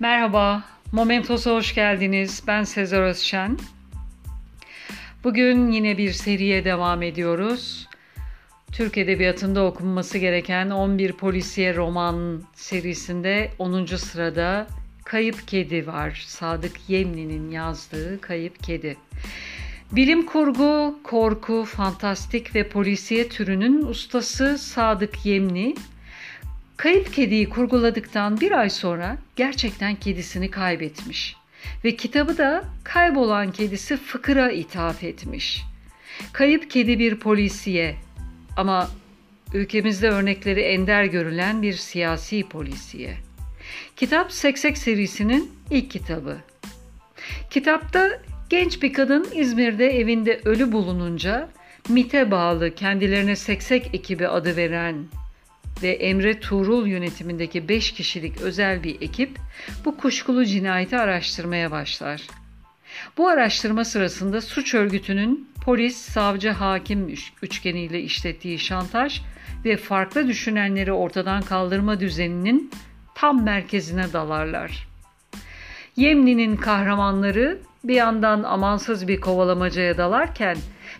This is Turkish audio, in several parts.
Merhaba, Momentos'a hoş geldiniz. Ben Sezer Özşen. Bugün yine bir seriye devam ediyoruz. Türk Edebiyatı'nda okunması gereken 11 polisiye roman serisinde 10. sırada Kayıp Kedi var. Sadık Yemli'nin yazdığı Kayıp Kedi. Bilim kurgu, korku, fantastik ve polisiye türünün ustası Sadık Yemli, kayıp kediyi kurguladıktan bir ay sonra gerçekten kedisini kaybetmiş. Ve kitabı da kaybolan kedisi Fıkır'a ithaf etmiş. Kayıp kedi bir polisiye ama ülkemizde örnekleri ender görülen bir siyasi polisiye. Kitap Seksek serisinin ilk kitabı. Kitapta genç bir kadın İzmir'de evinde ölü bulununca MIT'e bağlı kendilerine Seksek ekibi adı veren ve Emre Tuğrul yönetimindeki 5 kişilik özel bir ekip bu kuşkulu cinayeti araştırmaya başlar. Bu araştırma sırasında suç örgütünün polis, savcı, hakim üçgeniyle işlettiği şantaj ve farklı düşünenleri ortadan kaldırma düzeninin tam merkezine dalarlar. Yemli'nin kahramanları bir yandan amansız bir kovalamacaya dalarken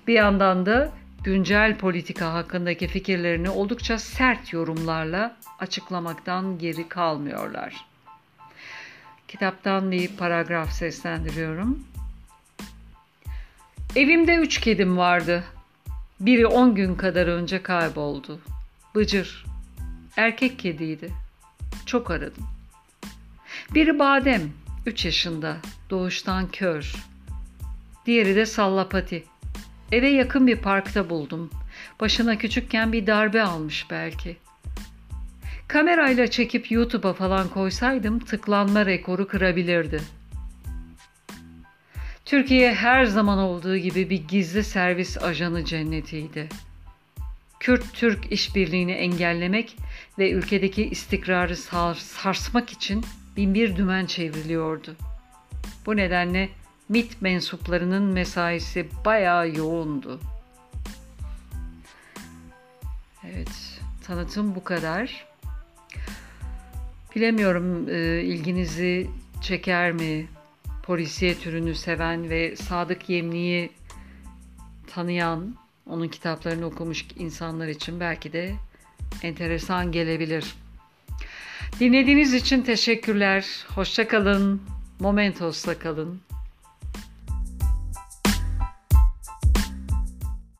bir yandan da güncel politika hakkındaki fikirlerini oldukça sert yorumlarla açıklamaktan geri kalmıyorlar. Kitaptan bir paragraf seslendiriyorum. Evimde üç kedim vardı. Biri on gün kadar önce kayboldu. Bıcır. Erkek kediydi. Çok aradım. Biri Badem, üç yaşında, doğuştan kör. Diğeri de Sallapati, Eve yakın bir parkta buldum. Başına küçükken bir darbe almış belki. Kamerayla çekip YouTube'a falan koysaydım tıklanma rekoru kırabilirdi. Türkiye her zaman olduğu gibi bir gizli servis ajanı cennetiydi. Kürt-Türk işbirliğini engellemek ve ülkedeki istikrarı sarsmak için binbir dümen çevriliyordu. Bu nedenle MIT mensuplarının mesaisi bayağı yoğundu. Evet, tanıtım bu kadar. Bilemiyorum e, ilginizi çeker mi? Polisiye türünü seven ve Sadık Yemli'yi tanıyan, onun kitaplarını okumuş insanlar için belki de enteresan gelebilir. Dinlediğiniz için teşekkürler. Hoşçakalın. Momentos'ta kalın.